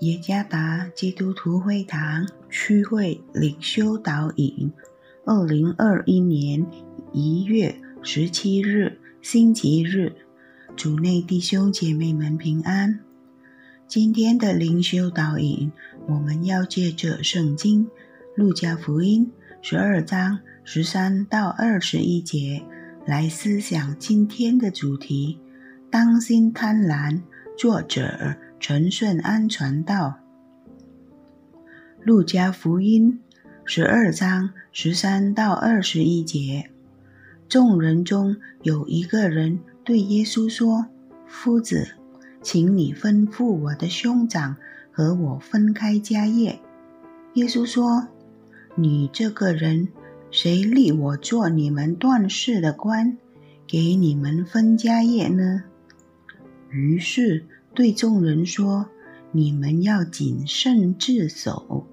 耶加达基督徒会堂区会领修导引，二零二一年一月十七日星期日，主内弟兄姐妹们平安。今天的灵修导引，我们要借着圣经路加福音十二章十三到二十一节来思想今天的主题：当心贪婪。作者。陈顺安传道，《路加福音》十二章十三到二十一节。众人中有一个人对耶稣说：“夫子，请你吩咐我的兄长和我分开家业。”耶稣说：“你这个人，谁立我做你们断事的官，给你们分家业呢？”于是。对众人说：“你们要谨慎自守，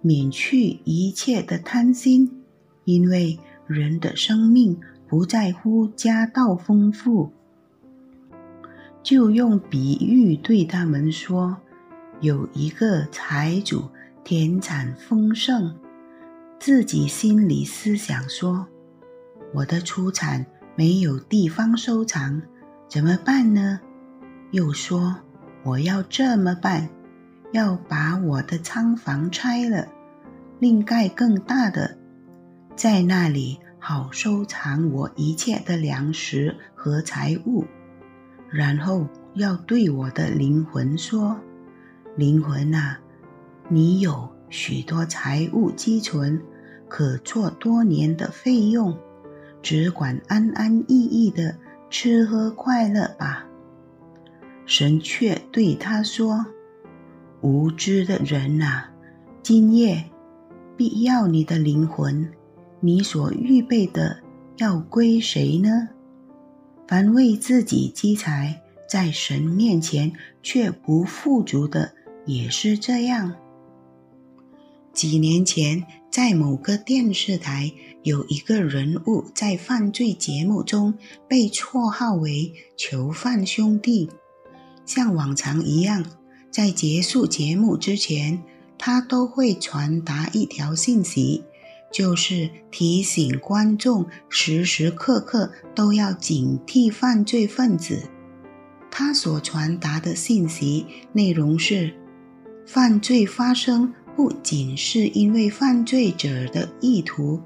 免去一切的贪心，因为人的生命不在乎家道丰富。”就用比喻对他们说：“有一个财主田产丰盛，自己心里思想说：‘我的出产没有地方收藏，怎么办呢？’”又说：“我要这么办，要把我的仓房拆了，另盖更大的，在那里好收藏我一切的粮食和财物。然后要对我的灵魂说：‘灵魂啊，你有许多财物积存，可做多年的费用，只管安安逸逸的吃喝快乐吧。’”神却对他说：“无知的人呐，今夜必要你的灵魂，你所预备的要归谁呢？凡为自己积财，在神面前却不富足的，也是这样。”几年前，在某个电视台，有一个人物在犯罪节目中被绰号为“囚犯兄弟”。像往常一样，在结束节目之前，他都会传达一条信息，就是提醒观众时时刻刻都要警惕犯罪分子。他所传达的信息内容是：犯罪发生不仅是因为犯罪者的意图，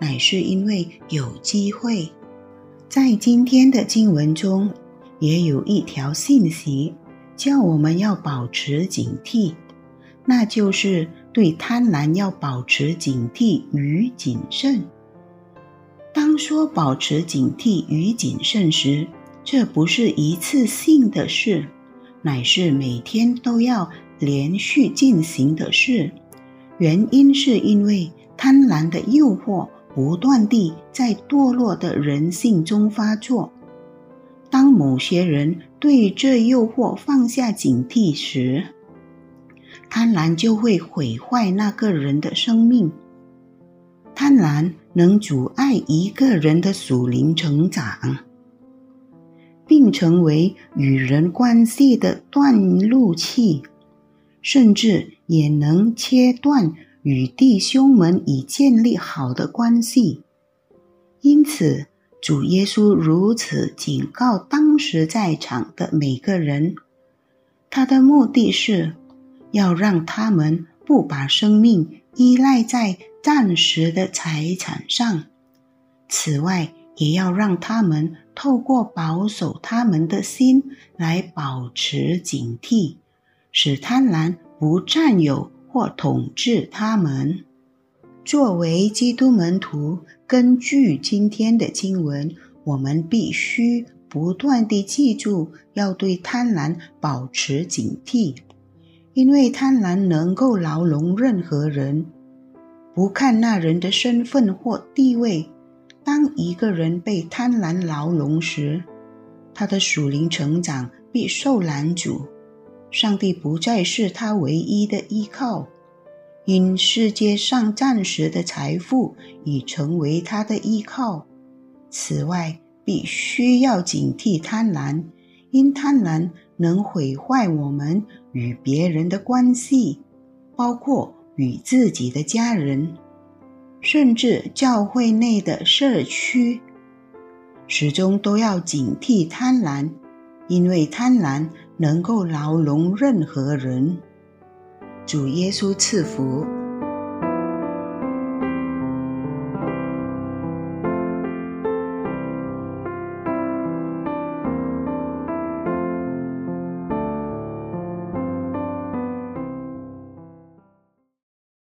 乃是因为有机会。在今天的经文中。也有一条信息，叫我们要保持警惕，那就是对贪婪要保持警惕与谨慎。当说保持警惕与谨慎时，这不是一次性的事，乃是每天都要连续进行的事。原因是因为贪婪的诱惑不断地在堕落的人性中发作。当某些人对这诱惑放下警惕时，贪婪就会毁坏那个人的生命。贪婪能阻碍一个人的属灵成长，并成为与人关系的断路器，甚至也能切断与弟兄们已建立好的关系。因此。主耶稣如此警告当时在场的每个人，他的目的是要让他们不把生命依赖在暂时的财产上。此外，也要让他们透过保守他们的心来保持警惕，使贪婪不占有或统治他们。作为基督门徒，根据今天的经文，我们必须不断地记住要对贪婪保持警惕，因为贪婪能够牢笼任何人，不看那人的身份或地位。当一个人被贪婪牢笼时，他的属灵成长必受拦阻，上帝不再是他唯一的依靠。因世界上暂时的财富已成为他的依靠。此外，必须要警惕贪婪，因贪婪能毁坏我们与别人的关系，包括与自己的家人，甚至教会内的社区。始终都要警惕贪婪，因为贪婪能够牢笼任何人。主耶稣赐福。